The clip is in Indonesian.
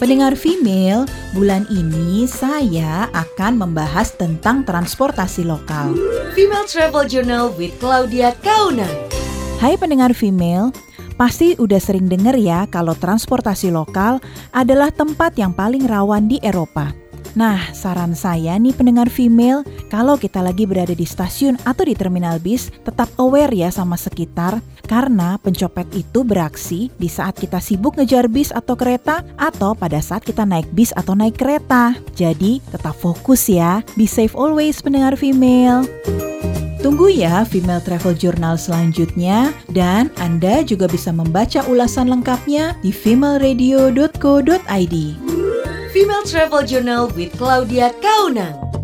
Pendengar female, bulan ini saya akan membahas tentang transportasi lokal. Female Travel Journal with Claudia Kauna. Hai pendengar female, pasti udah sering dengar ya kalau transportasi lokal adalah tempat yang paling rawan di Eropa. Nah, saran saya nih pendengar female, kalau kita lagi berada di stasiun atau di terminal bis, tetap aware ya sama sekitar, karena pencopet itu beraksi di saat kita sibuk ngejar bis atau kereta, atau pada saat kita naik bis atau naik kereta. Jadi, tetap fokus ya, be safe always pendengar female. Tunggu ya Female Travel Journal selanjutnya dan Anda juga bisa membaca ulasan lengkapnya di femaleradio.co.id. Female Travel Journal with Claudia Kaunang.